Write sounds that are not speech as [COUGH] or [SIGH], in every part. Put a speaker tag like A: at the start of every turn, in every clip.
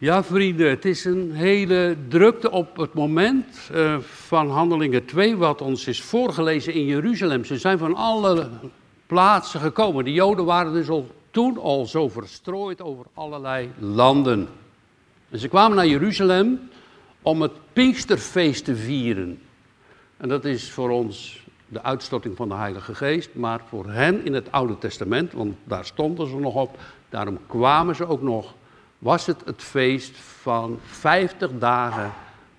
A: Ja, vrienden, het is een hele drukte op het moment uh, van Handelingen 2, wat ons is voorgelezen in Jeruzalem. Ze zijn van alle plaatsen gekomen. De Joden waren dus al toen al zo verstrooid over allerlei landen. En ze kwamen naar Jeruzalem om het Pinksterfeest te vieren. En dat is voor ons de uitstorting van de Heilige Geest, maar voor hen in het Oude Testament, want daar stonden ze nog op, daarom kwamen ze ook nog, was het het feest van 50 dagen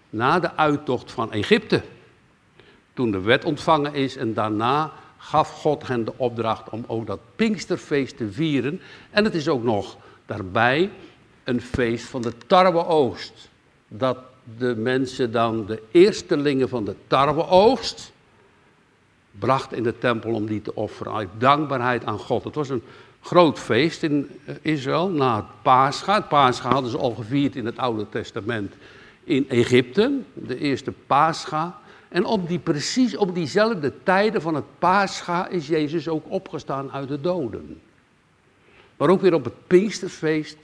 A: na de uittocht van Egypte. Toen de wet ontvangen is en daarna gaf God hen de opdracht om ook dat Pinksterfeest te vieren. En het is ook nog daarbij een feest van de tarweoogst. Dat de mensen dan de eerstelingen van de tarweoogst bracht in de tempel om die te offeren uit dankbaarheid aan God. Het was een groot feest in eh, Israël na het Pascha. Het Pascha hadden ze al gevierd in het Oude Testament in Egypte, de eerste Pascha. En op die, precies op diezelfde tijden van het Pascha is Jezus ook opgestaan uit de doden. Maar ook weer op het Pinksterfeest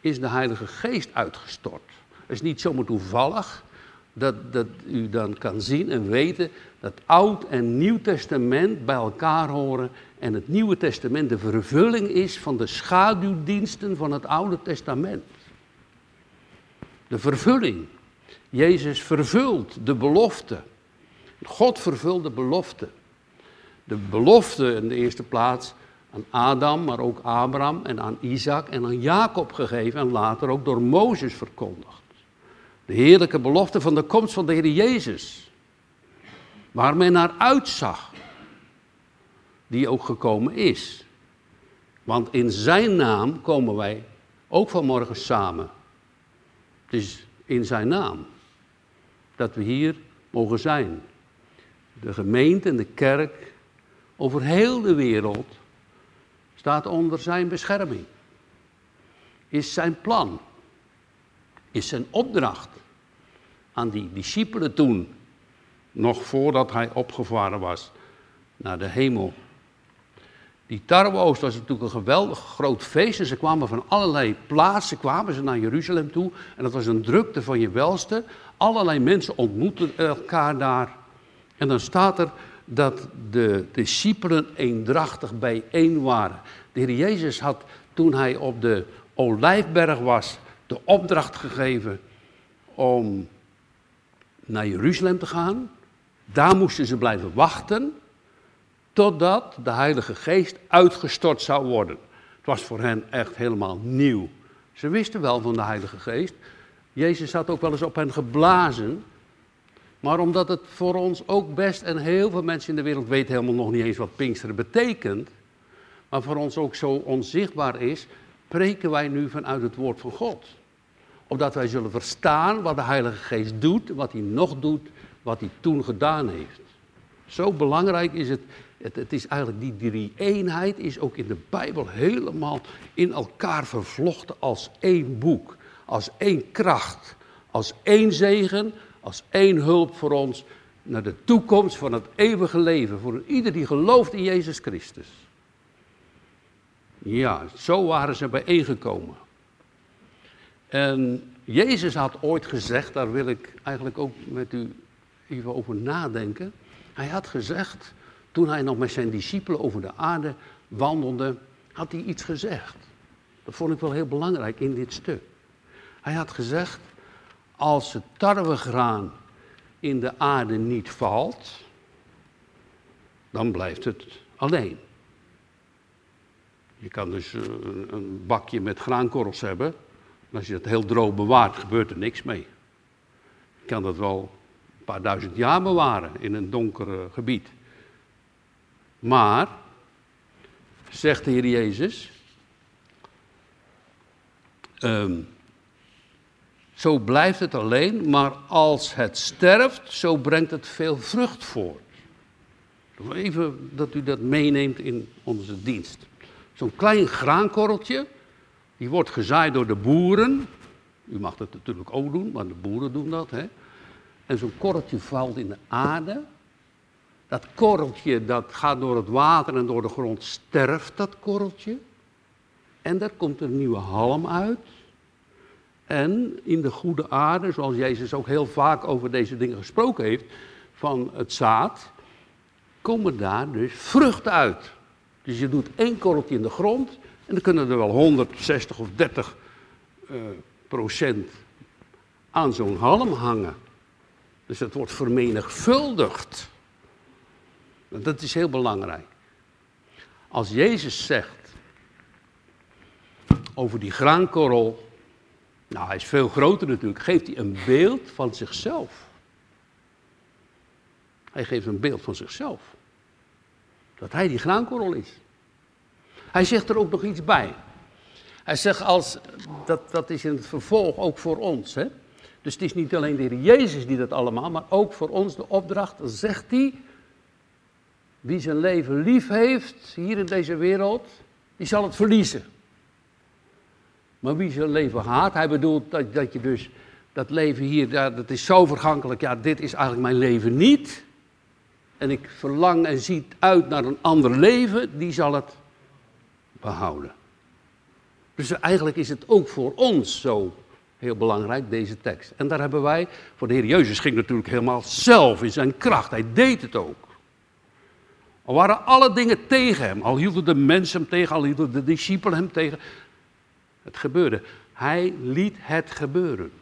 A: is de Heilige Geest uitgestort. Het is niet zomaar toevallig dat, dat u dan kan zien en weten dat Oud en Nieuw Testament bij elkaar horen en het Nieuwe Testament de vervulling is van de schaduwdiensten van het Oude Testament. De vervulling. Jezus vervult de belofte. God vervult de belofte. De belofte in de eerste plaats aan Adam, maar ook Abraham en aan Isaac en aan Jacob gegeven en later ook door Mozes verkondigd. De heerlijke belofte van de komst van de Heer Jezus. Waar men naar uitzag. Die ook gekomen is. Want in zijn naam komen wij ook vanmorgen samen. Het is in zijn naam dat we hier mogen zijn. De gemeente en de kerk over heel de wereld staat onder zijn bescherming. Is zijn plan. Is zijn opdracht aan die discipelen toen, nog voordat hij opgevaren was naar de hemel. Die tarweoost was natuurlijk een geweldig groot feest en ze kwamen van allerlei plaatsen, kwamen ze naar Jeruzalem toe. En dat was een drukte van je welste. Allerlei mensen ontmoetten elkaar daar. En dan staat er dat de discipelen eendrachtig bijeen waren. De Heer Jezus had toen hij op de Olijfberg was, de opdracht gegeven om naar Jeruzalem te gaan. Daar moesten ze blijven wachten totdat de Heilige Geest uitgestort zou worden. Het was voor hen echt helemaal nieuw. Ze wisten wel van de Heilige Geest. Jezus had ook wel eens op hen geblazen. Maar omdat het voor ons ook best, en heel veel mensen in de wereld weten helemaal nog niet eens wat Pinksteren betekent, maar voor ons ook zo onzichtbaar is, preken wij nu vanuit het woord van God opdat wij zullen verstaan wat de Heilige Geest doet, wat hij nog doet, wat hij toen gedaan heeft. Zo belangrijk is het. Het, het is eigenlijk die drie-eenheid is ook in de Bijbel helemaal in elkaar vervlochten als één boek, als één kracht, als één zegen, als één hulp voor ons naar de toekomst van het eeuwige leven, voor ieder die gelooft in Jezus Christus. Ja, zo waren ze bijeengekomen. En Jezus had ooit gezegd, daar wil ik eigenlijk ook met u even over nadenken. Hij had gezegd, toen hij nog met zijn discipelen over de aarde wandelde, had hij iets gezegd. Dat vond ik wel heel belangrijk in dit stuk. Hij had gezegd, als het tarwegraan in de aarde niet valt, dan blijft het alleen. Je kan dus een bakje met graankorrels hebben, als je het heel droog bewaart, gebeurt er niks mee. Je kan dat wel een paar duizend jaar bewaren in een donker gebied. Maar, zegt de Heer Jezus, ehm, zo blijft het alleen, maar als het sterft, zo brengt het veel vrucht voort. Even dat u dat meeneemt in onze dienst. Zo'n klein graankorreltje, die wordt gezaaid door de boeren. U mag dat natuurlijk ook doen, maar de boeren doen dat. Hè? En zo'n korreltje valt in de aarde. Dat korreltje dat gaat door het water en door de grond sterft dat korreltje. En daar komt een nieuwe halm uit. En in de goede aarde, zoals Jezus ook heel vaak over deze dingen gesproken heeft, van het zaad, komen daar dus vruchten uit. Dus je doet één korreltje in de grond en dan kunnen er wel 160 of 30 uh, eh, procent aan zo'n halm hangen. Dus het wordt vermenigvuldigd. Dat is heel belangrijk. Als Jezus zegt over die graankorrel, nou hij is veel groter natuurlijk, geeft hij een beeld van zichzelf. Hij geeft een beeld van zichzelf. Dat hij die graankorrel is. Hij zegt er ook nog iets bij. Hij zegt als, dat, dat is in het vervolg ook voor ons. Hè? Dus het is niet alleen de Heer Jezus die dat allemaal, maar ook voor ons de opdracht. Dan zegt hij, wie zijn leven lief heeft hier in deze wereld, die zal het verliezen. Maar wie zijn leven haat, hij bedoelt dat, dat je dus dat leven hier, dat is zo vergankelijk, ja, dit is eigenlijk mijn leven niet. En ik verlang en zie uit naar een ander leven, die zal het behouden. Dus eigenlijk is het ook voor ons zo heel belangrijk, deze tekst. En daar hebben wij, voor de Heer Jezus ging natuurlijk helemaal zelf in zijn kracht. Hij deed het ook. Al waren alle dingen tegen hem, al hielden de mensen hem tegen, al hielden de discipelen hem tegen. Het gebeurde. Hij liet het gebeuren.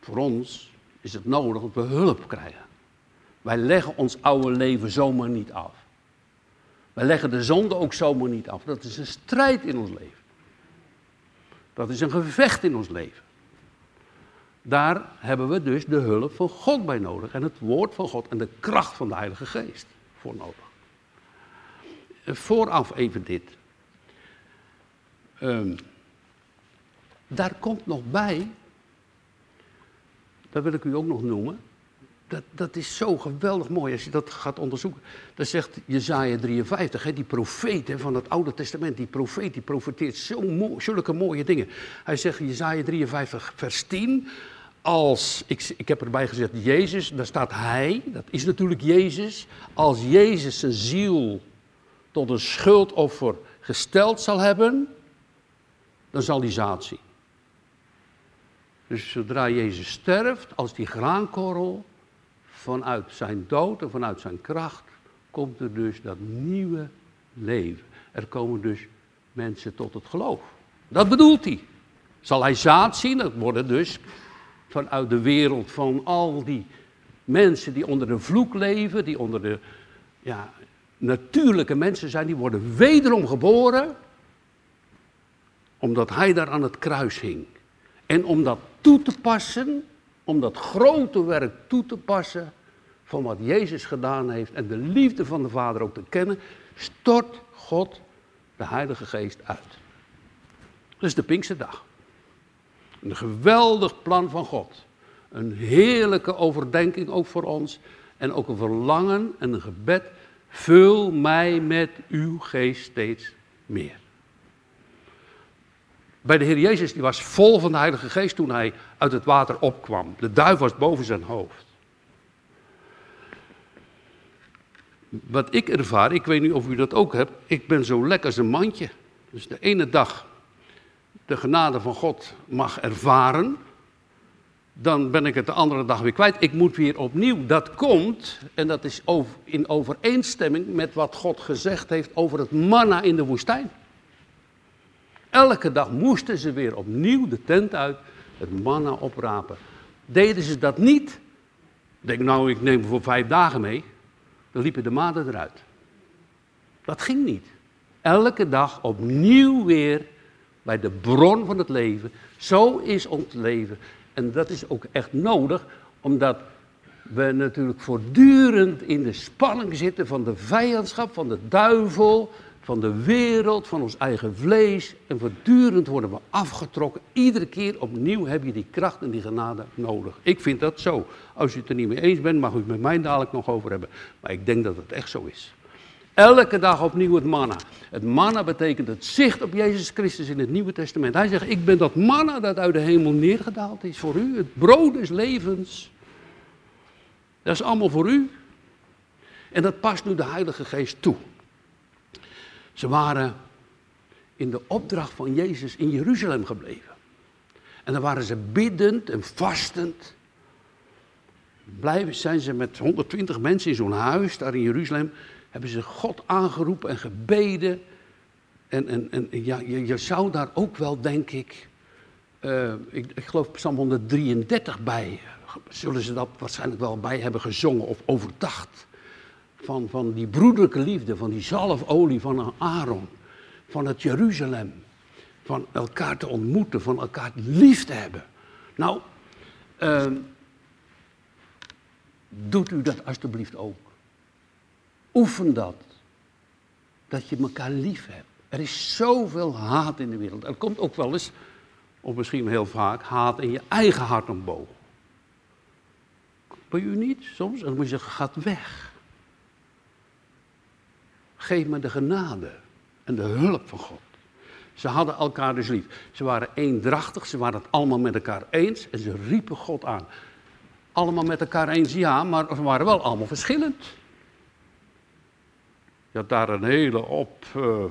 A: Voor ons is het nodig dat we hulp krijgen. Wij leggen ons oude leven zomaar niet af. Wij leggen de zonde ook zomaar niet af. Dat is een strijd in ons leven. Dat is een gevecht in ons leven. Daar hebben we dus de hulp van God bij nodig. En het woord van God en de kracht van de Heilige Geest voor nodig. Vooraf even dit. Um, daar komt nog bij, dat wil ik u ook nog noemen, dat, dat is zo geweldig mooi als je dat gaat onderzoeken. Dat zegt Jezaja 53, hè, die profeet hè, van het Oude Testament, die profeet, die profeteert zo zulke mooie dingen. Hij zegt Jezaja 53 vers 10, als, ik, ik heb erbij gezegd Jezus, daar staat hij, dat is natuurlijk Jezus. Als Jezus zijn ziel tot een schuldoffer gesteld zal hebben, dan zal hij zaad zien. Dus zodra Jezus sterft, als die graankorrel, vanuit zijn dood en vanuit zijn kracht komt er dus dat nieuwe leven. Er komen dus mensen tot het geloof. Dat bedoelt hij. Zal hij zaad zien? Dat worden dus vanuit de wereld van al die mensen die onder de vloek leven, die onder de ja, natuurlijke mensen zijn, die worden wederom geboren, omdat hij daar aan het kruis hing. En om dat toe te passen, om dat grote werk toe te passen van wat Jezus gedaan heeft en de liefde van de Vader ook te kennen, stort God de Heilige Geest uit. Dat is de Pinksterdag. Een geweldig plan van God. Een heerlijke overdenking ook voor ons. En ook een verlangen en een gebed. Vul mij met uw geest steeds meer. Bij de Heer Jezus, die was vol van de Heilige Geest toen hij uit het water opkwam. De duif was boven zijn hoofd. Wat ik ervaar, ik weet niet of u dat ook hebt, ik ben zo lekker als een mandje. Dus de ene dag de genade van God mag ervaren, dan ben ik het de andere dag weer kwijt. Ik moet weer opnieuw. Dat komt, en dat is in overeenstemming met wat God gezegd heeft over het manna in de woestijn. Elke dag moesten ze weer opnieuw de tent uit, het manna oprapen. Deden ze dat niet, denk nou ik neem voor vijf dagen mee, dan liepen de maanden eruit. Dat ging niet. Elke dag opnieuw weer bij de bron van het leven. Zo is ons leven. En dat is ook echt nodig, omdat we natuurlijk voortdurend in de spanning zitten van de vijandschap, van de duivel, van de wereld, van ons eigen vlees. En voortdurend worden we afgetrokken. Iedere keer opnieuw heb je die kracht en die genade nodig. Ik vind dat zo. Als u het er niet mee eens bent, mag u het met mij dadelijk nog over hebben. Maar ik denk dat het echt zo is. Elke dag opnieuw het manna. Het manna betekent het zicht op Jezus Christus in het Nieuwe Testament. Hij zegt, ik ben dat manna dat uit de hemel neergedaald is voor u. Het brood des levens. Dat is allemaal voor u. En dat past nu de Heilige Geest toe. Ze waren in de opdracht van Jezus in Jeruzalem gebleven. En dan waren ze biddend en vastend. Blijven zijn ze met 120 mensen in zo'n huis daar in Jeruzalem. Hebben ze God aangeroepen en gebeden. En, en, en ja, je, zou daar ook wel, denk ik, uh, ik, ik geloof Psalm 133 bij, zullen ze dat waarschijnlijk wel bij hebben gezongen of overdacht. Van, van die broederlijke liefde, van die zalfolie van Aaron, van het Jeruzalem. Van elkaar te ontmoeten, van elkaar lief te hebben. Nou, uh, doet u dat alstublieft ook. Oefen dat. Dat je elkaar lief hebt. Er is zoveel haat in de wereld. Er komt ook wel eens, of misschien heel vaak, haat in je eigen hart omboog. Bij u niet soms? En dan moet je zeggen, gaat weg. Geef me de genade en de hulp van God. Ze hadden elkaar dus lief. Ze waren eendrachtig, ze waren het allemaal met elkaar eens en ze riepen God aan. Allemaal met elkaar eens, ja, maar ze waren wel allemaal verschillend. Je had daar een hele op uh,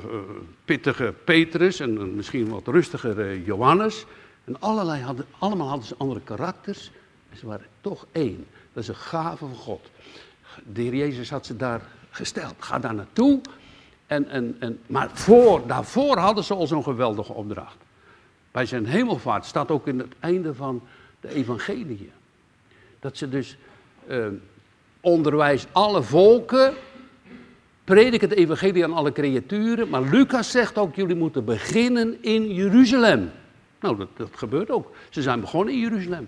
A: pittige Petrus en een misschien wat rustigere Johannes. En allerlei hadden, allemaal hadden ze andere karakters. En ze waren toch één. Dat is een gave van God. De heer Jezus had ze daar gesteld. Ga daar naartoe. En, en, en, maar voor, daarvoor hadden ze al zo'n geweldige opdracht. Bij zijn hemelvaart staat ook in het einde van de evangelie. Dat ze dus uh, onderwijs alle volken predik het evangelie aan alle creaturen. Maar Lucas zegt ook, jullie moeten beginnen in Jeruzalem. Nou, dat, dat gebeurt ook. Ze zijn begonnen in Jeruzalem.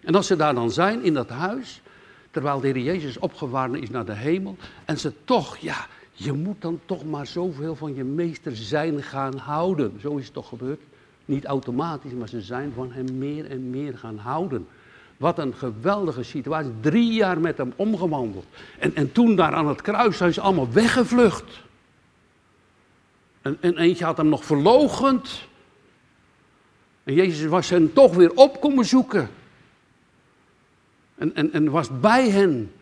A: En als ze daar dan zijn, in dat huis, terwijl de Heer Jezus opgevaren is naar de hemel, en ze toch, ja, je moet dan toch maar zoveel van je meester zijn gaan houden. Zo is het toch gebeurd? Niet automatisch, maar ze zijn van hem meer en meer gaan houden. Wat een geweldige situatie. Drie jaar met hem omgewandeld. En, en toen daar aan het kruis zijn ze allemaal weggevlucht. En, en eentje had hem nog verlogend. En Jezus was hen toch weer op komen zoeken. En, en, en was bij hen.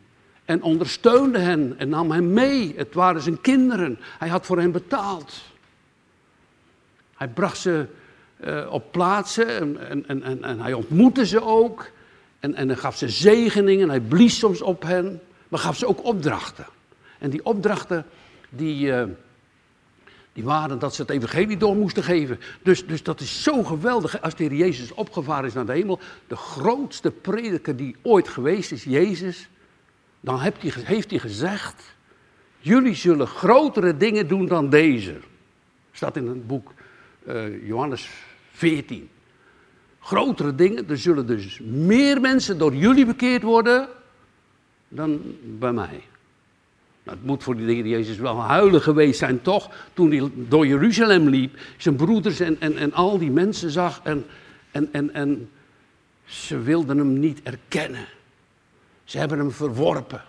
A: En ondersteunde hen. En nam hen mee. Het waren zijn kinderen. Hij had voor hen betaald. Hij bracht ze uh, op plaatsen. En, en, en, en hij ontmoette ze ook. En, en dan gaf ze zegeningen, hij blies soms op hen, maar gaf ze ook opdrachten. En die opdrachten, die, uh, die waren dat ze het evangelie door moesten geven. Dus, dus dat is zo geweldig. Als de Heer Jezus opgevaren is naar de hemel, de grootste prediker die ooit geweest is, Jezus, dan heeft hij, heeft hij gezegd, jullie zullen grotere dingen doen dan deze. Staat in het boek uh, Johannes 14 grotere dingen. Er zullen dus meer mensen door jullie bekeerd worden dan bij mij. Nou, het moet voor de Heer Jezus wel huilen geweest zijn, toch? Toen hij door Jeruzalem liep, zijn broeders en, en, en al die mensen zag en, en, en, en ze wilden hem niet erkennen. Ze hebben hem verworpen.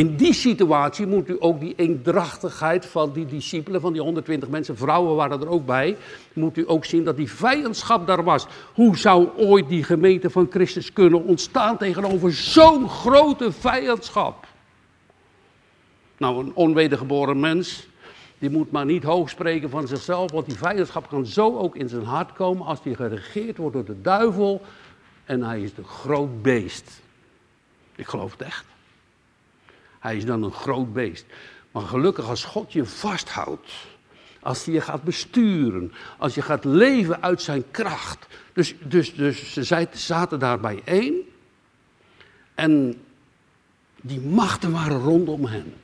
A: In die situatie moet u ook die eendrachtigheid van die discipelen, van die 120 mensen, vrouwen waren er ook bij, moet u ook zien dat die vijandschap daar was. Hoe zou ooit die gemeente van Christus kunnen ontstaan tegenover zo'n grote vijandschap? Nou, een onwedergeboren mens, die moet maar niet hoog spreken van zichzelf, want die vijandschap kan zo ook in zijn hart komen als die geregeerd wordt door de duivel en hij is een groot beest. Ik geloof het echt. Hij is dan een groot beest. Maar gelukkig als God je vasthoudt, als hij je gaat besturen, als je gaat leven uit zijn kracht. Dus, dus, dus ze zaten daar bijeen en die machten waren rondom hen.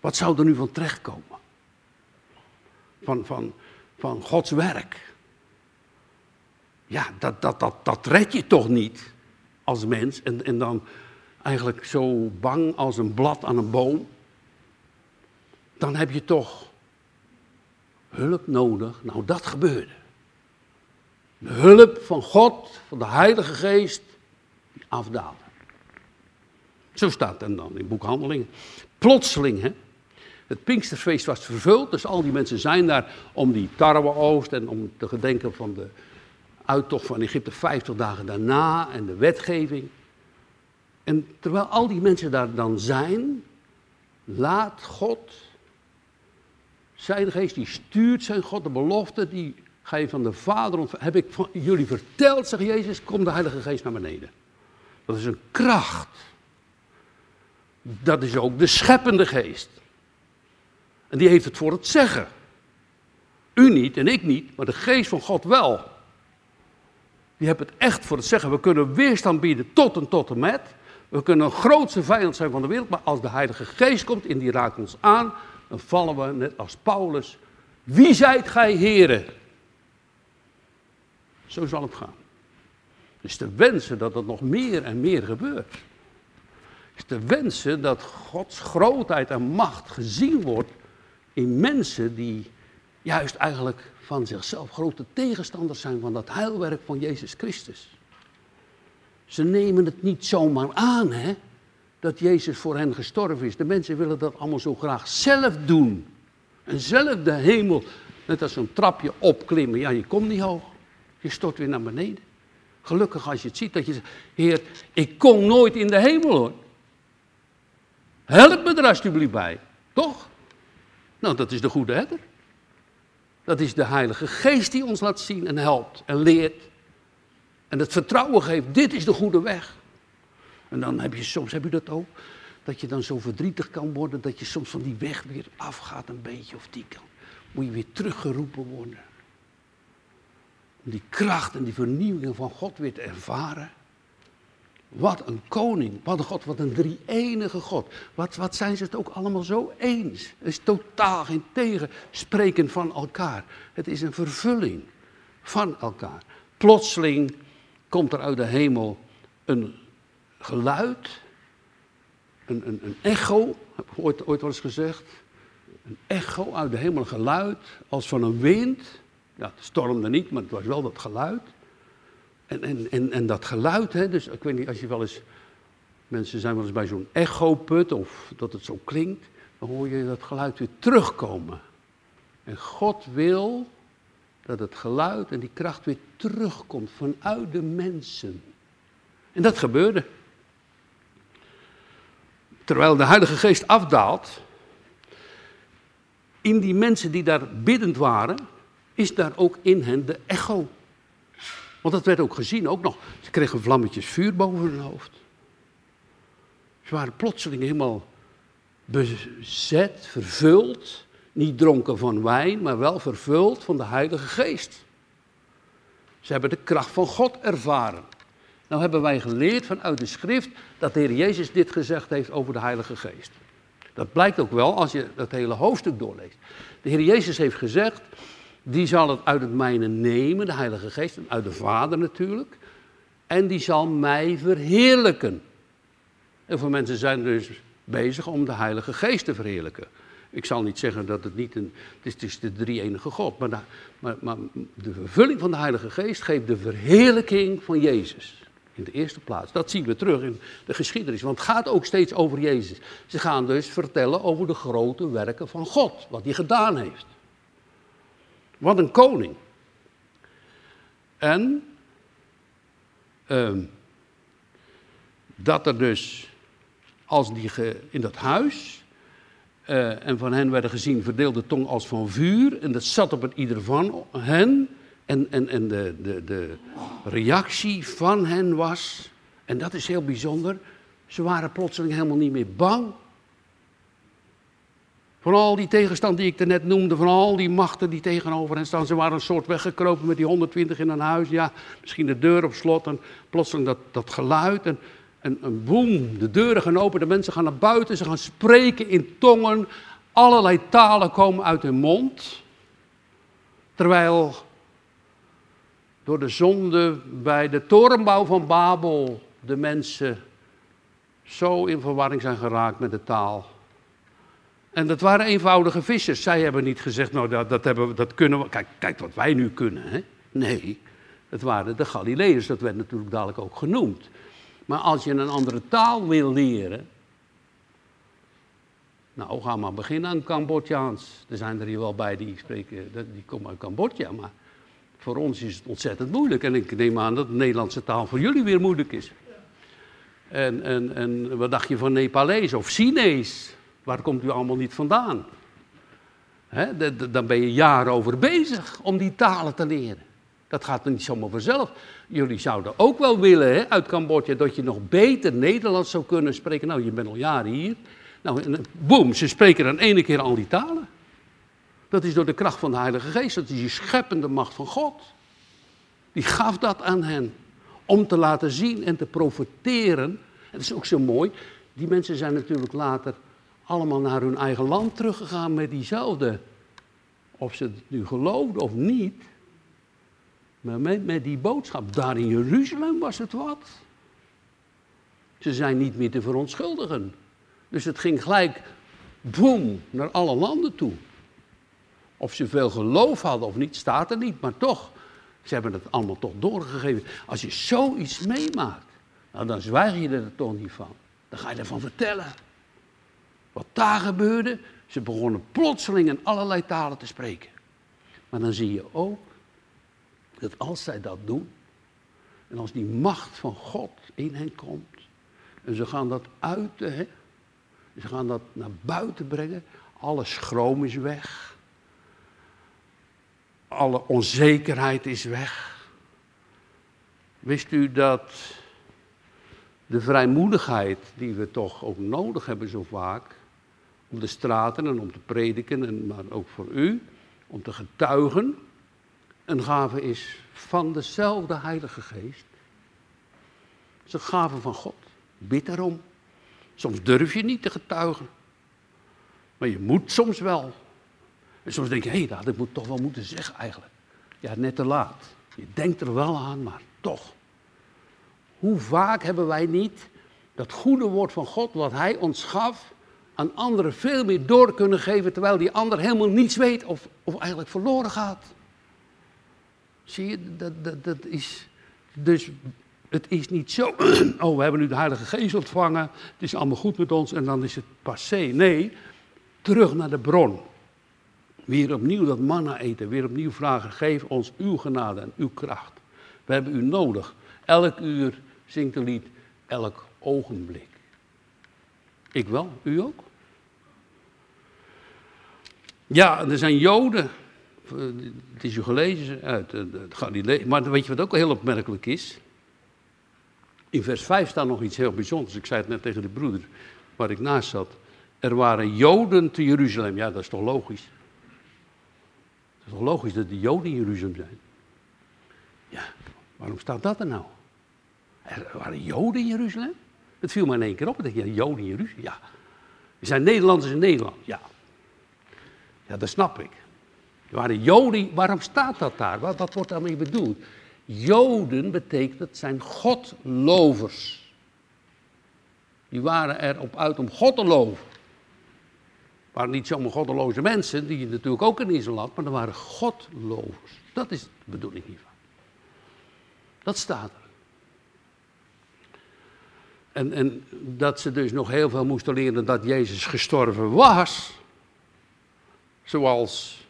A: Wat zou er nu van terechtkomen? Van, van, van Gods werk. Ja, dat, dat, dat, dat red je toch niet als mens. En, en dan eigenlijk zo bang als een blad aan een boom, dan heb je toch hulp nodig. Nou, dat gebeurde. De hulp van God, van de Heilige Geest, die afdaalde. Zo staat het dan in boekhandelingen. Plotseling, hè. Het Pinksterfeest was vervuld, dus al die mensen zijn daar om die tarweoogst en om te gedenken van de uittocht van Egypte 50 dagen daarna en de wetgeving. En terwijl al die mensen daar dan zijn, laat God, zijn geest, die stuurt zijn God, de belofte, die ga je van de Vader ontvangen. Heb ik van jullie verteld, zegt Jezus, kom de Heilige Geest naar beneden. Dat is een kracht. Dat is ook de scheppende geest. En die heeft het voor het zeggen. U niet en ik niet, maar de geest van God wel. Die heeft het echt voor het zeggen. We kunnen weerstand bieden tot en tot en met. We kunnen een grootste vijand zijn van de wereld, maar als de Heilige Geest komt en die raakt ons aan, dan vallen we net als Paulus. Wie zijt gij, heren? Zo zal het gaan. Dus te wensen dat het nog meer en meer gebeurt. Is te wensen dat Gods grootheid en macht gezien wordt in mensen die juist eigenlijk van zichzelf grote tegenstanders zijn van dat heilwerk van Jezus Christus. Ze nemen het niet zomaar aan, hè, dat Jezus voor hen gestorven is. De mensen willen dat allemaal zo graag zelf doen. En zelf de hemel, net als zo'n trapje opklimmen. Ja, je komt niet hoog. Je stort weer naar beneden. Gelukkig als je het ziet dat je zegt, Heer, ik kom nooit in de hemel hoor. Help me er alsjeblieft bij. Toch? Nou, dat is de goede herder. Dat is de Heilige Geest die ons laat zien en helpt en leert. En het vertrouwen geeft, dit is de goede weg. En dan heb je soms, heb je dat ook, dat je dan zo verdrietig kan worden, dat je soms van die weg weer afgaat een beetje of die kan. Moet je weer teruggeroepen worden. Om die kracht en die vernieuwing van God weer te ervaren. Wat een koning, wat een God, wat een drie-enige God. Wat, wat zijn ze het ook allemaal zo eens? Het is totaal geen tegenspreken van elkaar. Het is een vervulling van elkaar. Plotseling komt er uit de hemel een geluid, een, een, een echo, heb ik ooit, ooit wel eens gezegd. Een echo uit de hemel, een geluid als van een wind. Ja, het stormde niet, maar het was wel dat geluid. En, en, en, en dat geluid, hè, dus ik weet niet, als je wel eens, mensen zijn wel eens bij zo'n echoput of dat het zo klinkt, dan hoor je dat geluid weer terugkomen. En God wil dat het geluid en die kracht weer terugkomt vanuit de mensen. En dat gebeurde. Terwijl de Heilige Geest afdaalt, in die mensen die daar biddend waren, is daar ook in hen de echo. Want dat werd ook gezien, ook nog. Ze kregen vlammetjes vuur boven hun hoofd. Ze waren plotseling helemaal bezet, vervuld. Niet dronken van wijn, maar wel vervuld van de Heilige Geest. Ze hebben de kracht van God ervaren. Nou hebben wij geleerd vanuit de schrift dat de Heer Jezus dit gezegd heeft over de Heilige Geest. Dat blijkt ook wel als je dat hele hoofdstuk doorleest. De Heer Jezus heeft gezegd, die zal het uit het mijne nemen, de Heilige Geest, uit de Vader natuurlijk. En die zal mij verheerlijken. En voor mensen zijn dus bezig om de Heilige Geest te verheerlijken. Ik zal niet zeggen dat het niet een. Het is, de drie-enige God. Maar de, maar, maar de vervulling van de Heilige Geest geeft de verheerlijking van Jezus. In de eerste plaats. Dat zien we terug in de geschiedenis. Want het gaat ook steeds over Jezus. Ze gaan dus vertellen over de grote werken van God. Wat hij gedaan heeft. Wat een koning. En ehm, dat er dus, als die in dat huis, uh, en van hen werden gezien verdeelde tong als van vuur, en dat zat op het ieder van hen, en, en, en de, de, de reactie van hen was, en dat is heel bijzonder, ze waren plotseling helemaal niet meer bang van al die tegenstand die ik er net noemde, van al die machten die tegenover hen staan. Ze waren een soort weggekropen met die 120 in een huis. Ja, misschien de deur op slot en plotseling dat, dat geluid. En, en, en boem, de deuren gaan open, de mensen gaan naar buiten, ze gaan spreken in tongen. Allerlei talen komen uit hun mond. Terwijl door de zonde bij de torenbouw van Babel de mensen zo in verwarring zijn geraakt met de taal en dat waren eenvoudige vissers. Zij hebben niet gezegd, nou dat, dat, hebben dat kunnen we. Kijk, kijk wat wij nu kunnen. Hè? Nee, het waren de Galileërs, dat werd natuurlijk dadelijk ook genoemd. Maar als je een andere taal wil leren. Nou, ga maar beginnen aan Cambodjaans. Er zijn er hier wel bij die spreken, die komen uit Cambodja. Maar voor ons is het ontzettend moeilijk. En ik neem aan dat de Nederlandse taal voor jullie weer moeilijk is. En, en, en wat dacht je van Nepalees of Chinees? Waar komt u allemaal niet vandaan? Hè, dan ben je jaren over bezig om die talen te leren. Dat gaat niet zomaar vanzelf. Jullie zouden ook wel willen hè, uit Cambodja dat je nog beter Nederlands zou kunnen spreken. Nou, je bent al jaren hier. Nou, boem, ze spreken dan ene keer al die talen. Dat is door de kracht van de Heilige Geest. Dat is die scheppende macht van God. Die gaf dat aan hen. Om te laten zien en te profiteren. Het is ook zo mooi. Die mensen zijn natuurlijk later allemaal naar hun eigen land teruggegaan met diezelfde. Of ze het nu geloofden of niet. Maar met, die boodschap. Daar in Jeruzalem was het wat. Ze zijn niet meer te verontschuldigen. Dus het ging gelijk, boem, naar alle landen toe. Of ze veel geloof hadden of niet, staat er niet, maar toch. Ze hebben het allemaal toch doorgegeven. Als je zoiets meemaakt, nou, dan zwijg je er toch niet van. Dan ga je ervan vertellen. Wat daar gebeurde, ze begonnen plotseling in allerlei talen te spreken. Maar dan zie je ook dat als zij dat doen, en als die macht van God in hen komt, en ze gaan dat uiten, hè, ze gaan dat naar buiten brengen, alle schroom is weg, alle onzekerheid is weg. Wist u dat de vrijmoedigheid die we toch ook nodig hebben zo vaak, om de straten en om te prediken, en maar ook voor u, om te getuigen, een gave is van dezelfde Heilige Geest. Het is een gave van God. Bid daarom. Soms durf je niet te getuigen. Maar je moet soms wel. En soms denk je, hé, hey, dat moet toch wel moeten zeggen eigenlijk. Ja, net te laat. Je denkt er wel aan, maar toch. Hoe vaak hebben wij niet dat goede woord van God, wat Hij ons gaf, aan anderen veel meer door kunnen geven, terwijl die ander helemaal niets weet of, of eigenlijk verloren gaat. Zie je, dat, dat, dat is. Dus het is niet zo, [CLEARS THROAT] oh, we hebben nu de Heilige Geest ontvangen, het is allemaal goed met ons en dan is het passé. Nee, terug naar de bron. Weer opnieuw dat manna eten, weer opnieuw vragen, geef ons uw genade en uw kracht. We hebben u nodig. Elk uur zingt een lied, elk ogenblik. Ik wel, u ook? Ja, er zijn Joden het is u gelezen uit het Galilei. Maar weet je wat ook heel opmerkelijk is? In vers 5 staat nog iets heel bijzonders. Ik zei het net tegen de broeder waar ik naast zat. Er waren Joden te Jeruzalem. Ja, dat is toch logisch? Het is toch logisch dat de Joden in Jeruzalem zijn? Ja, waarom staat dat er nou? Er waren Joden in Jeruzalem? Het viel me in één keer op. Ik dacht, ja, Joden in Jeruzalem, ja. Er zijn Nederlanders in Nederland, ja. Ja, dat snap ik. Er waren Joden, waarom staat dat daar? Wat, wat wordt daarmee bedoeld? Joden betekent, zijn godlovers. Die waren erop uit om God te loven. Het waren niet zomaar goddeloze mensen, die natuurlijk ook in Israël had, maar er waren godlovers. Dat is de bedoeling hiervan. Dat staat er. En, en dat ze dus nog heel veel moesten leren dat Jezus gestorven was. Zoals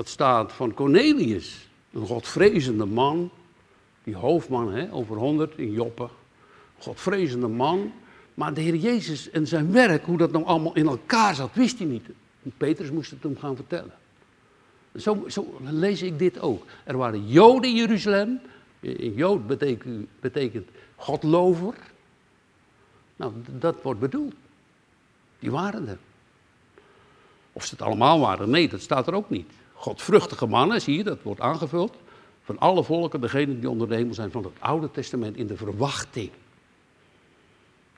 A: dat staat van Cornelius, een godvrezende man, die hoofdman hè, over honderd in Joppe, godvrezende man. Maar de Heer Jezus en zijn werk, hoe dat nou allemaal in elkaar zat, wist hij niet. Petrus moest het hem gaan vertellen. Zo, zo lees ik dit ook. Er waren Joden in Jeruzalem. In Jood betekent, betekent godlover. Nou, dat wordt bedoeld. Die waren er. Of ze het allemaal waren, nee, dat staat er ook niet. Godvruchtige mannen, zie je, dat wordt aangevuld. Van alle volken, degenen die onder de hemel zijn van het Oude Testament in de verwachting.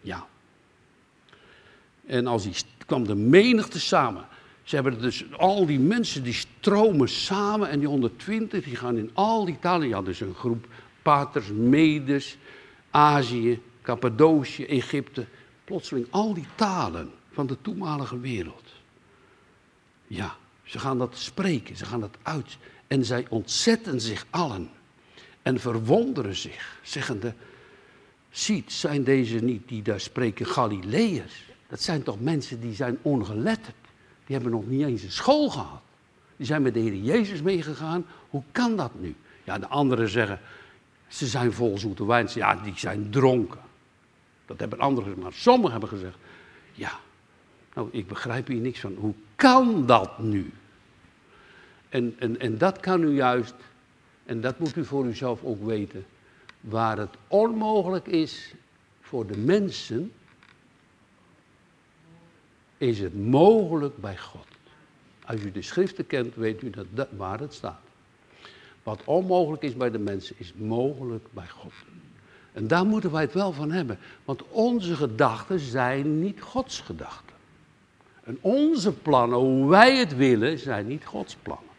A: Ja. En als die kwam de menigte samen. Ze hebben dus al die mensen die stromen samen en die 120 die gaan in al die talen. Ja, dus een groep paters, medes, Azië, Cappadocië, Egypte. Plotseling al die talen van de toenmalige wereld. Ja. Ze gaan dat spreken, ze gaan dat uit. En zij ontzetten zich allen en verwonderen zich, zeggende, ziet, zijn deze niet die daar spreken Galileërs? Dat zijn toch mensen die zijn ongeletterd. Die hebben nog niet eens een school gehad. Die zijn met de Heer Jezus meegegaan. Hoe kan dat nu? Ja, de anderen zeggen, ze zijn vol zoete wijn. Ja, die zijn dronken. Dat hebben anderen gezegd. Maar sommigen hebben gezegd, ja, nou, ik begrijp hier niks van. Hoe kan dat nu? En, en, en dat kan u juist, en dat moet u voor uzelf ook weten, waar het onmogelijk is voor de mensen, is het mogelijk bij God. Als u de schriften kent, weet u dat, dat waar het staat. Wat onmogelijk is bij de mensen, is mogelijk bij God. En daar moeten wij het wel van hebben. Want onze gedachten zijn niet Gods gedachten. En onze plannen, hoe wij het willen, zijn niet Gods plannen.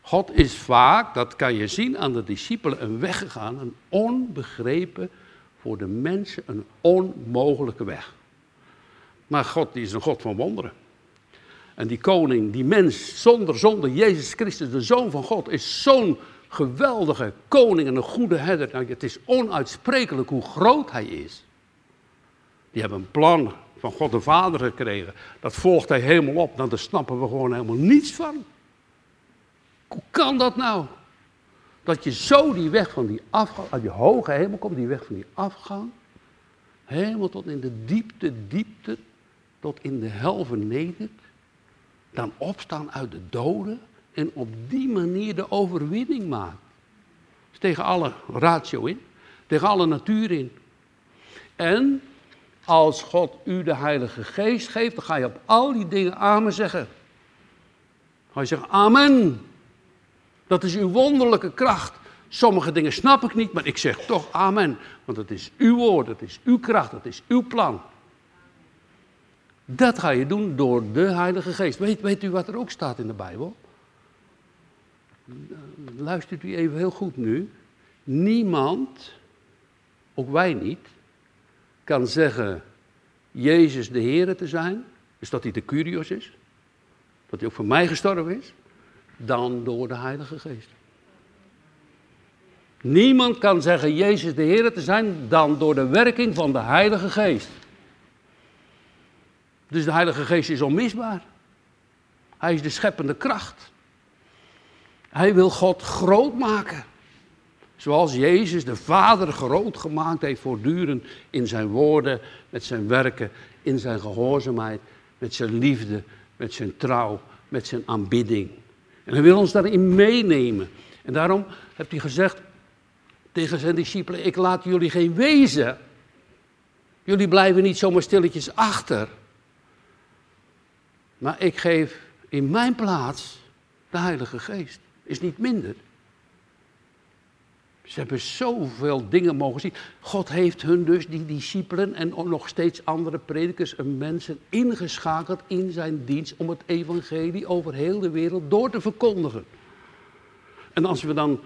A: God is vaak, dat kan je zien aan de discipelen, een weg gegaan, een onbegrepen, voor de mensen een onmogelijke weg. Maar God die is een God van wonderen. En die koning, die mens zonder zonde, Jezus Christus, de Zoon van God, is zo'n geweldige koning en een goede herder. Nou, het is onuitsprekelijk hoe groot hij is. Die hebben een plan van God de Vader gekregen. Dat volgt hij helemaal op. Daar snappen we gewoon helemaal niets van. Hoe kan dat nou? Dat je zo die weg van die afgang, uit je hoge hemel komt, die weg van die afgang, helemaal tot in de diepte, diepte, tot in de hel vernedert, dan opstaan uit de doden en op die manier de overwinning maakt. Tegen alle ratio in, tegen alle natuur in. En als God u de Heilige Geest geeft, dan ga je op al die dingen amen zeggen. Dan ga je zeggen, amen. Dat is uw wonderlijke kracht. Sommige dingen snap ik niet, maar ik zeg toch amen. Want het is uw woord, het is uw kracht, het is uw plan. Dat ga je doen door de Heilige Geest. Weet, weet u wat er ook staat in de Bijbel? Luistert u even heel goed nu. Niemand, ook wij niet, kan zeggen Jezus de Heer te zijn. Dus dat hij de Curios is. Dat hij ook voor mij gestorven is. Dan door de Heilige Geest. Niemand kan zeggen Jezus de Heer te zijn dan door de werking van de Heilige Geest. Dus de Heilige Geest is onmisbaar. Hij is de scheppende kracht. Hij wil God groot maken. Zoals Jezus de Vader groot gemaakt heeft voortdurend in zijn woorden, met zijn werken, in zijn gehoorzaamheid, met zijn liefde, met zijn trouw, met zijn aanbidding. En hij wil ons daarin meenemen. En daarom heeft hij gezegd tegen zijn discipelen: Ik laat jullie geen wezen. Jullie blijven niet zomaar stilletjes achter. Maar ik geef in mijn plaats de Heilige Geest. Is niet minder. Ze hebben zoveel dingen mogen zien. God heeft hun dus, die discipelen en nog steeds andere predikers en mensen, ingeschakeld in zijn dienst om het evangelie over heel de wereld door te verkondigen. En als we dan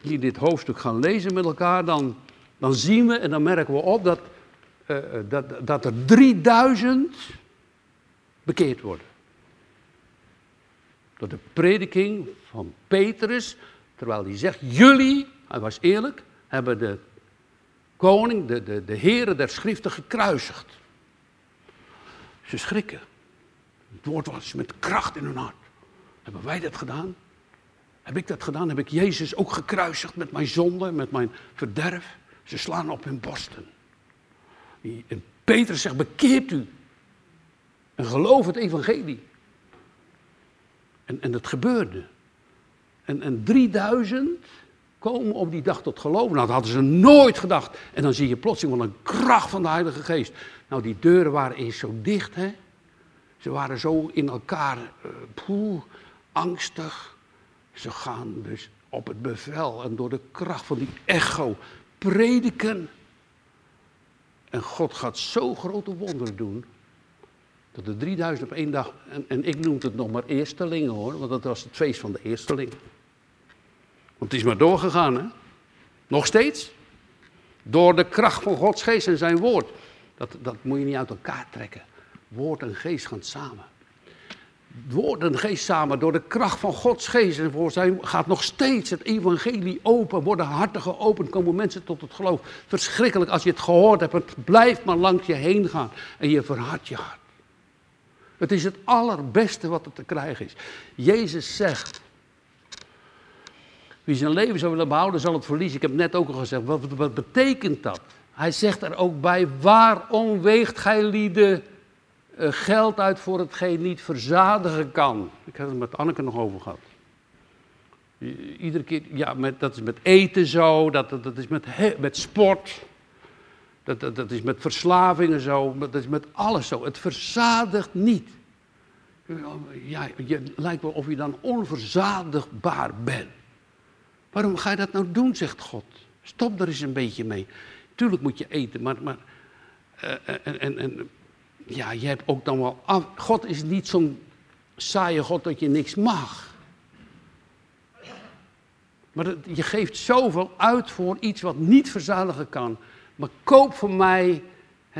A: hier dit hoofdstuk gaan lezen met elkaar, dan, dan zien we en dan merken we op dat, uh, dat, dat er 3000 bekeerd worden. Door de prediking van Petrus, terwijl hij zegt, jullie hij was eerlijk, hebben de koning, de, de, de heren der schriften gekruisigd. Ze schrikken. Het woord was met kracht in hun hart. Hebben wij dat gedaan? Heb ik dat gedaan? Heb ik Jezus ook gekruisigd met mijn zonde, met mijn verderf? Ze slaan op hun borsten. En Petrus zegt, bekeert u. En geloof het evangelie. En, en dat gebeurde. En, en 3000 komen op die dag tot geloven. Nou, dat hadden ze nooit gedacht. En dan zie je plotseling wel een kracht van de Heilige Geest. Nou, die deuren waren eens zo dicht, hè. Ze waren zo in elkaar, uh, angstig. Ze gaan dus op het bevel en door de kracht van die echo prediken. En God gaat zo grote wonderen doen. Dat de 3000 op één dag, en, en ik noem het nog maar eerstelingen hoor, want dat was het feest van de eerstelingen. Want het is maar doorgegaan, hè? Nog steeds. Door de kracht van Gods geest en zijn woord. Dat, dat moet je niet uit elkaar trekken. Woord en geest gaan samen. Woord en geest samen, door de kracht van Gods geest en voor zijn, gaat nog steeds het evangelie open, worden harten geopend, komen mensen tot het geloof. Verschrikkelijk als je het gehoord hebt, het blijft maar langs je heen gaan en je verhardt je hart. Het is het allerbeste wat er te krijgen is. Jezus zegt, wie zijn leven zou willen behouden, zal het verliezen. Ik heb net ook al gezegd, wat, betekent dat? Hij zegt er ook bij, waarom weegt gij lieden uh, geld uit voor hetgeen niet verzadigen kan? Ik heb het met Anneke nog over gehad. Iedere keer, ja, met, dat is met eten zo, dat, dat, dat is met, met sport. Dat, dat, dat is met verslavingen zo, dat is met alles zo. Het verzadigt niet. Ja, je lijkt wel of je dan onverzadigbaar bent. Waarom ga je dat nou doen, zegt God? Stop er eens een beetje mee. Tuurlijk moet je eten, maar. maar uh, en, en, en, ja, je hebt ook dan wel. Af, God is niet zo'n saaie God dat je niks mag. Maar je geeft zoveel uit voor iets wat niet verzadigen kan. Maar koop voor mij,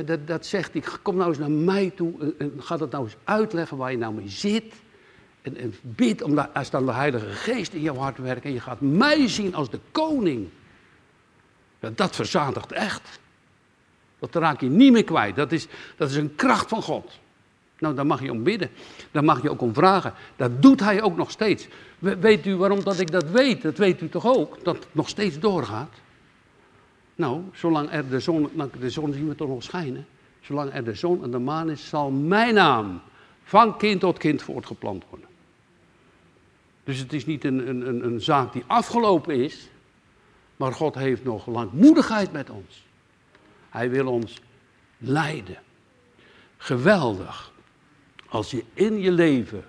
A: dat, dat zegt hij, kom nou eens naar mij toe en, ga dat nou eens uitleggen waar je nou mee zit. En, bid om als dan de Heilige Geest in jouw hart werkt en je gaat mij zien als de koning. Ja, dat verzadigt echt. Dat raak je niet meer kwijt. Dat is, dat is een kracht van God. Nou, daar mag je om bidden. Daar mag je ook om vragen. Dat doet hij ook nog steeds. Weet u waarom dat ik dat weet? Dat weet u toch ook? Dat het nog steeds doorgaat? Nou, zolang er de zon, de zon zien we toch nog schijnen. Zolang er de zon en de maan is, zal mijn naam van kind tot kind voortgeplant worden. Dus het is niet een, een, een zaak die afgelopen is, maar God heeft nog langmoedigheid met ons. Hij wil ons leiden. Geweldig. Als je in je leven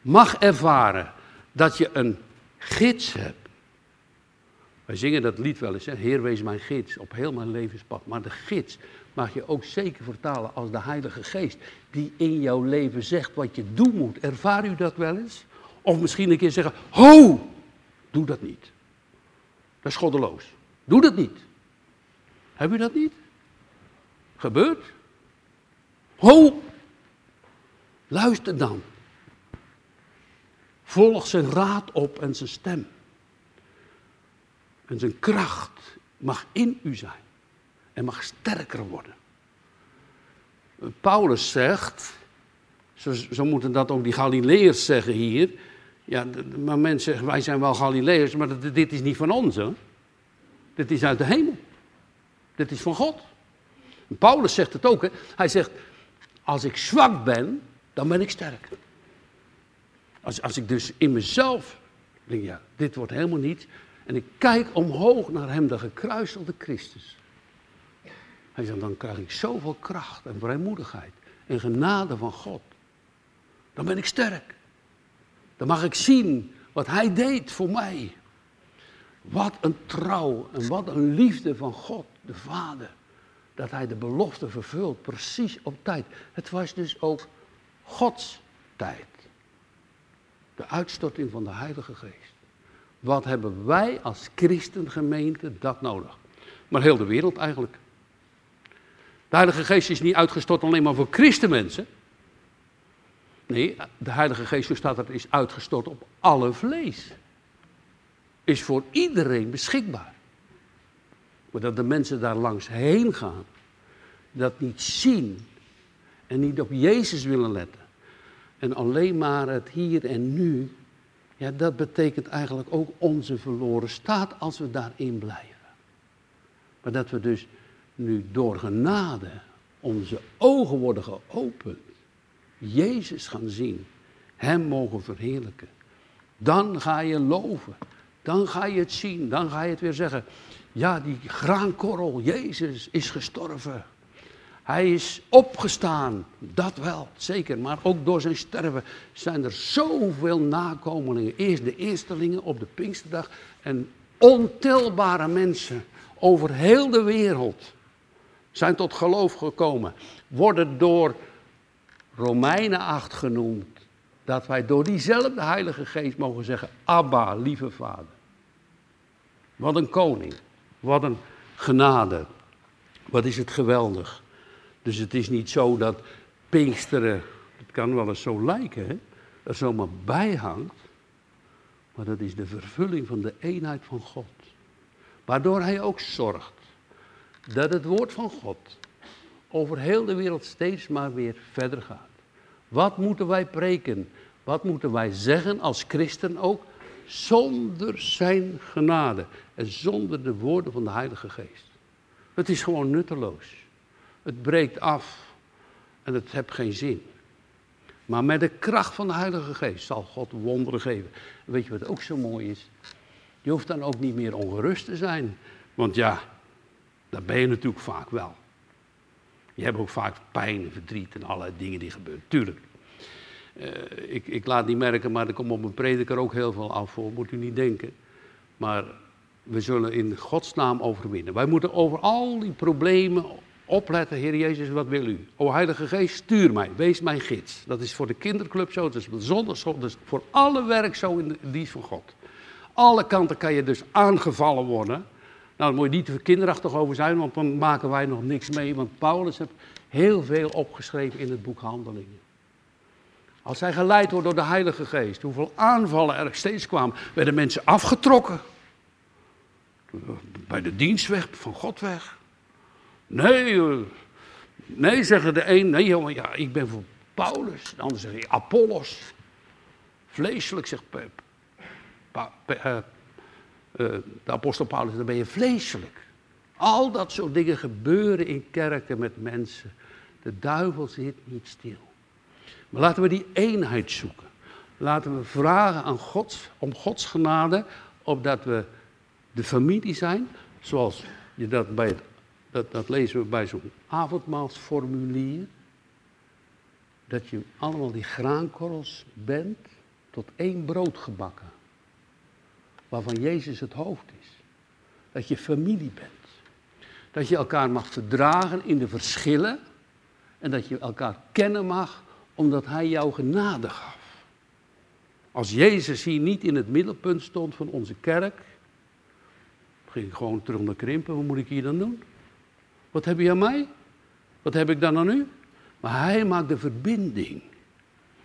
A: mag ervaren dat je een gids hebt. Wij zingen dat lied wel eens, hè? Heer wees mijn gids op heel mijn levenspad. Maar de gids mag je ook zeker vertalen als de Heilige Geest, die in jouw leven zegt wat je doen moet. Ervaar u dat wel eens? Of misschien een keer zeggen, ho, doe dat niet. Dat is goddeloos. Doe dat niet. Heb u dat niet? Gebeurt? Ho, luister dan. Volg zijn raad op en zijn stem. En zijn kracht mag in u zijn en mag sterker worden. Paulus zegt, zo, zo moeten dat ook die Galileërs zeggen hier. Ja, maar mensen zeggen, wij zijn wel Galileërs, maar dit is niet van ons. Hè? Dit is uit de hemel. Dit is van God. Paulus zegt het ook. Hè? Hij zegt, als ik zwak ben, dan ben ik sterk. Als, als ik dus in mezelf denk, ja, dit wordt helemaal niets. En ik kijk omhoog naar hem, de gekruiselde Christus. Hij zegt, dan krijg ik zoveel kracht en vrijmoedigheid en genade van God. Dan ben ik sterk. Dan mag ik zien wat hij deed voor mij. Wat een trouw en wat een liefde van God, de Vader. Dat hij de belofte vervult, precies op tijd. Het was dus ook Gods tijd. De uitstorting van de Heilige Geest. Wat hebben wij als christengemeente dat nodig? Maar heel de wereld eigenlijk. De Heilige Geest is niet uitgestort alleen maar voor christenmensen. Nee, de Heilige Geest, zo staat het, is uitgestort op alle vlees. Is voor iedereen beschikbaar. Maar dat de mensen daar langs heen gaan, dat niet zien en niet op Jezus willen letten. En alleen maar het hier en nu ja, dat betekent eigenlijk ook onze verloren staat als we daarin blijven. Maar dat we dus nu door genade onze ogen worden geopend. Jezus gaan zien. Hem mogen verheerlijken. Dan ga je loven. Dan ga je het zien. Dan ga je het weer zeggen. Ja, die graankorrel, Jezus is gestorven. Hij is opgestaan, dat wel, zeker. Maar ook door zijn sterven zijn er zoveel nakomelingen. Eerst de eerstelingen op de Pinksterdag en ontelbare mensen over heel de wereld zijn tot geloof gekomen. Worden door Romeinen 8 genoemd. Dat wij door diezelfde Heilige Geest mogen zeggen: Abba, lieve Vader. Wat een koning, wat een genade. Wat is het geweldig. Dus het is niet zo dat Pinksteren, het kan wel eens zo lijken, hè, er zomaar bij hangt. Maar dat is de vervulling van de eenheid van God. Waardoor hij ook zorgt dat het woord van God over heel de wereld steeds maar weer verder gaat. Wat moeten wij preken? Wat moeten wij zeggen als christen ook? Zonder zijn genade en zonder de woorden van de Heilige Geest. Het is gewoon nutteloos. Het breekt af en het heeft geen zin. Maar met de kracht van de Heilige Geest zal God wonderen geven. weet je wat ook zo mooi is? Je hoeft dan ook niet meer ongerust te zijn. Want ja, dat ben je natuurlijk vaak wel. Je hebt ook vaak pijn verdriet en allerlei dingen die gebeuren. Tuurlijk. Uh, ik, ik, laat niet merken, maar er komt op een prediker ook heel veel af voor, moet u niet denken. Maar we zullen in Gods naam overwinnen. Wij moeten over al die problemen opletten. Heer Jezus, wat wil u? O Heilige Geest, stuur mij, wees mijn gids. Dat is voor de kinderclub zo, dat is zonder dat is voor alle werk zo in de dienst van God. Alle kanten kan je dus aangevallen worden. Nou, daar moet je niet te kinderachtig over zijn, want dan maken wij nog niks mee. Want Paulus heeft heel veel opgeschreven in het boek Handelingen. Als zij geleid wordt door de Heilige Geest, hoeveel aanvallen er steeds kwamen, werden mensen afgetrokken. Bij de dienst weg, van God weg. Nee, eh, nee, zeggen de een, nee jongen, ja, ik ben voor Paulus. De ander zegt, Apollos. Vleeselijk, zegt. Eh, eh, de apostel Paulus, dan ben je vleeselijk. Al dat soort dingen gebeuren in kerken met mensen. De duivel zit niet stil. Maar laten we die eenheid zoeken. Laten we vragen aan God, om Gods genade, opdat we de familie zijn, zoals je dat bij dat, dat lezen we bij zo'n avondmaalsformulier. Dat je allemaal die graankorrels bent tot één brood gebakken waarvan Jezus het hoofd is. Dat je familie bent. Dat je elkaar mag verdragen in de verschillen. En dat je elkaar kennen mag omdat Hij jou genade gaf. Als Jezus hier niet in het middelpunt stond van onze kerk, ging ik gewoon terug naar krimpen. Wat moet ik hier dan doen? Wat heb je aan mij? Wat heb ik dan aan u? Maar Hij maakt de verbinding.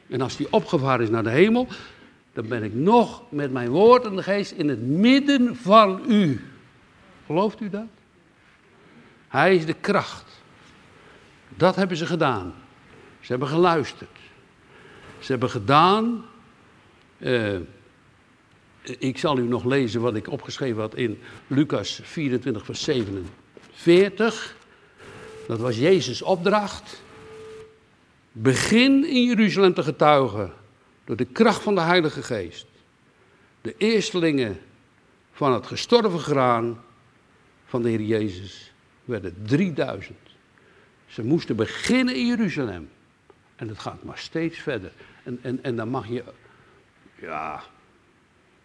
A: En als die opgevaren is naar de hemel, dan ben ik nog met mijn woord en de geest in het midden van u. Gelooft u dat? Hij is de kracht. Dat hebben ze gedaan. Ze hebben geluisterd. Ze hebben gedaan. Uh, ik zal u nog lezen wat ik opgeschreven had in Lucas 24, vers 47. Dat was Jezus' opdracht. Begin in Jeruzalem te getuigen door de kracht van de Heilige Geest. De eerstelingen van het gestorven graan van de Heer Jezus werden 3000. Ze moesten beginnen in Jeruzalem. En het gaat maar steeds verder. En, en, en dan mag je, ja,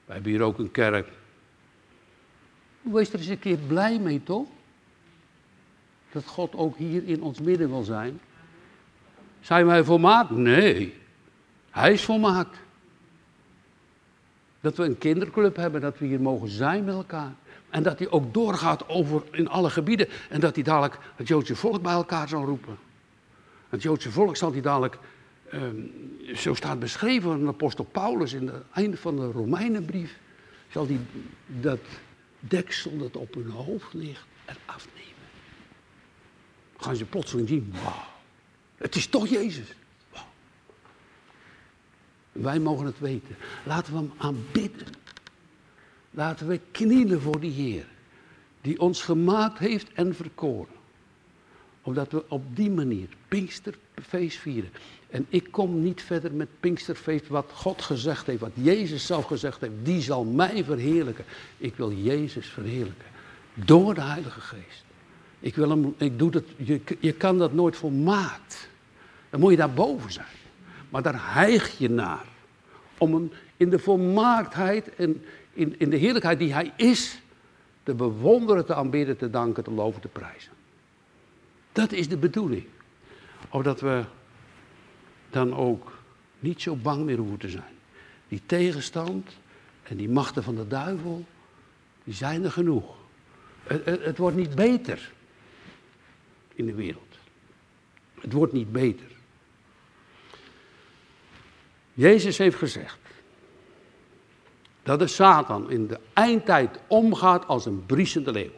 A: wij hebben hier ook een kerk. Wees er eens een keer blij mee, toch? Dat God ook hier in ons midden wil zijn. Zijn wij volmaakt? Nee. Hij is volmaakt. Dat we een kinderclub hebben, dat we hier mogen zijn met elkaar. En dat hij ook doorgaat over in alle gebieden. En dat hij dadelijk het Joodse volk bij elkaar zal roepen. Het Joodse volk zal hij dadelijk, ehm, zo staat beschreven de apostel Paulus in het einde van de Romeinenbrief. Zal hij dat deksel dat op hun hoofd ligt en afnemen. Gaan ze plotseling zien, wauw, het is toch Jezus. Wij mogen het weten. Laten we hem aanbidden. Laten we knielen voor die Heer. Die ons gemaakt heeft en verkoren. Omdat we op die manier Pinksterfeest vieren. En ik kom niet verder met Pinksterfeest wat God gezegd heeft, wat Jezus zelf gezegd heeft. Die zal mij verheerlijken. Ik wil Jezus verheerlijken. Door de Heilige Geest. Ik wil hem, ik doe dat, je, je kan dat nooit volmaakt. Dan moet je daarboven zijn. Maar daar heig je naar. Om hem in de volmaaktheid en in, in de heerlijkheid die hij is, te bewonderen, te aanbidden, te danken, te loven, te prijzen. Dat is de bedoeling. Opdat we dan ook niet zo bang meer hoeven te zijn. Die tegenstand en die machten van de duivel, die zijn er genoeg. Het, het wordt niet beter in de wereld. Het wordt niet beter. Jezus heeft gezegd dat de Satan in de eindtijd omgaat als een briesende leeuw.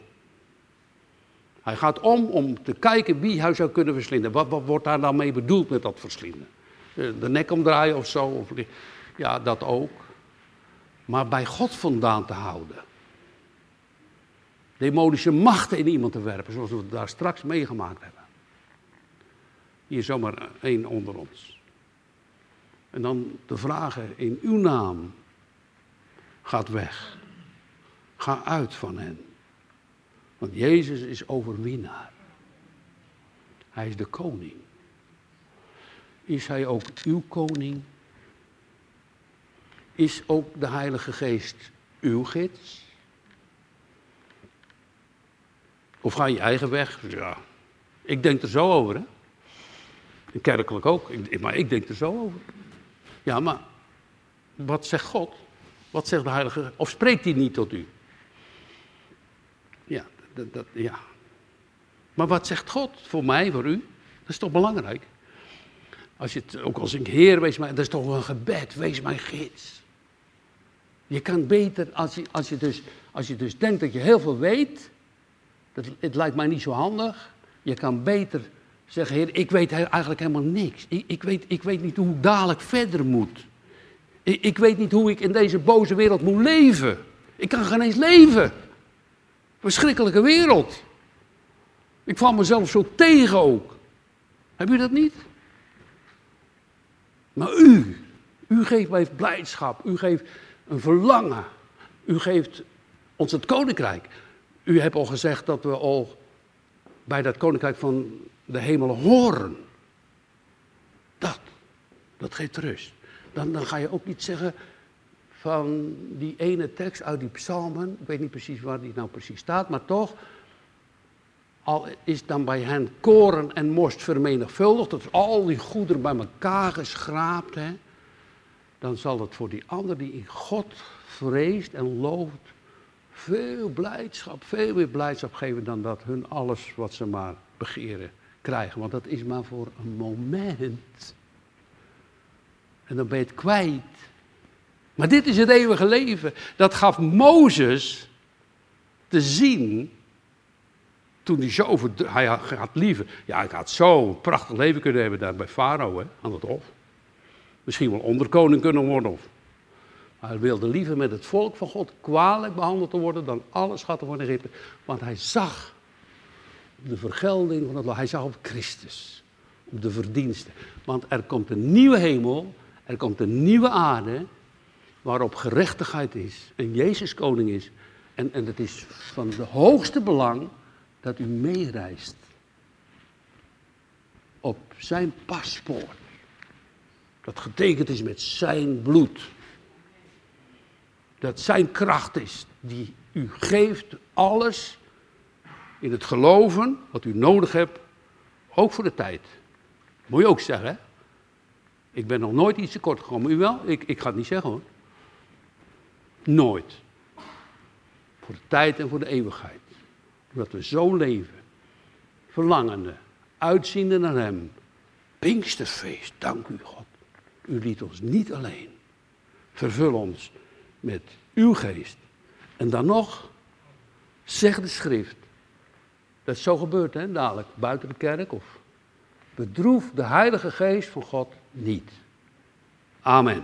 A: Hij gaat om om te kijken wie hij zou kunnen verslinden. Wat, wat wordt daar nou mee bedoeld met dat verslinden? Eh, de nek omdraaien of zo? Of, ja, dat ook. Maar bij God vandaan te houden. Demonische machten in iemand te werpen, zoals we daar straks meegemaakt hebben. Hier zomaar één onder ons. En dan de vragen in uw naam gaat weg. Ga uit van hen. Want Jezus is overwinnaar. Hij is de koning. Is hij ook uw koning? Is ook de Heilige Geest uw gids? Of ga je eigen weg? Ja, ik denk er zo over, hè? Kerkelijk ook, maar ik denk er zo over. Ja, maar wat zegt God? Wat zegt de Heilige? Of spreekt hij niet tot u? Ja, dat, dat, ja. Maar wat zegt God voor mij, voor u? Dat is toch belangrijk? Als je het ook als een Heer, wees mij, dat is toch een gebed, wees mijn gids. Je kan beter, als je, als je, dus, als je dus denkt dat je heel veel weet, dat, het lijkt mij niet zo handig. Je kan beter zeggen, Heer, ik weet eigenlijk helemaal niks. Ik, ik, weet, ik weet niet hoe ik dadelijk verder moet. Ik, ik weet niet hoe ik in deze boze wereld moet leven. Ik kan geen eens leven. Verschrikkelijke wereld. Ik val mezelf zo tegen ook. Heb u dat niet? Maar u, u geeft mij blijdschap. U geeft een verlangen. U geeft ons het koninkrijk. U hebt al gezegd dat we al bij dat koninkrijk van de hemel horen. Dat, dat geeft rust. Dan, dan ga je ook niet zeggen van die ene tekst uit die psalmen. Ik weet niet precies waar die nou precies staat, maar toch. Al is dan bij hen koren en most vermenigvuldigd, dat is al die goederen bij elkaar geschraapt, hè, dan zal het voor die ander die in God vreest en looft, veel blijdschap, veel meer blijdschap geven dan dat hun alles wat ze maar begeren krijgen. Want dat is maar voor een moment. En dan ben je het kwijt. Maar dit is het eeuwige leven. Dat gaf Mozes te zien toen hij zo hij had liever, ja, ik had zo een prachtig leven kunnen hebben daar bij Farao, aan het hof. Misschien wel onderkoning kunnen worden. Maar hij wilde liever met het volk van God kwalijk behandeld te worden dan alle schatten van Egypte. Want hij zag de vergelding van het land. Hij zag op Christus, op de verdiensten. Want er komt een nieuwe hemel, er komt een nieuwe aarde, waarop gerechtigheid is en Jezus koning is. En, en het is van de hoogste belang dat u meereist op zijn paspoort. Dat getekend is met zijn bloed. Dat zijn kracht is die u geeft alles in het geloven wat u nodig hebt, ook voor de tijd. Moet je ook zeggen, hè? Ik ben nog nooit iets tekort gekomen. U wel? Ik, ik ga het niet zeggen hoor. Nooit. Voor de tijd en voor de eeuwigheid. Omdat we zo leven. Verlangende, uitziende naar Hem. Pinksterfeest, dank u God. U liet ons niet alleen. Vervul ons met uw geest. En dan nog, zegt de schrift. Dat is zo gebeurd, hè, dadelijk, buiten de kerk. Of bedroef de Heilige Geest van God niet. Amen.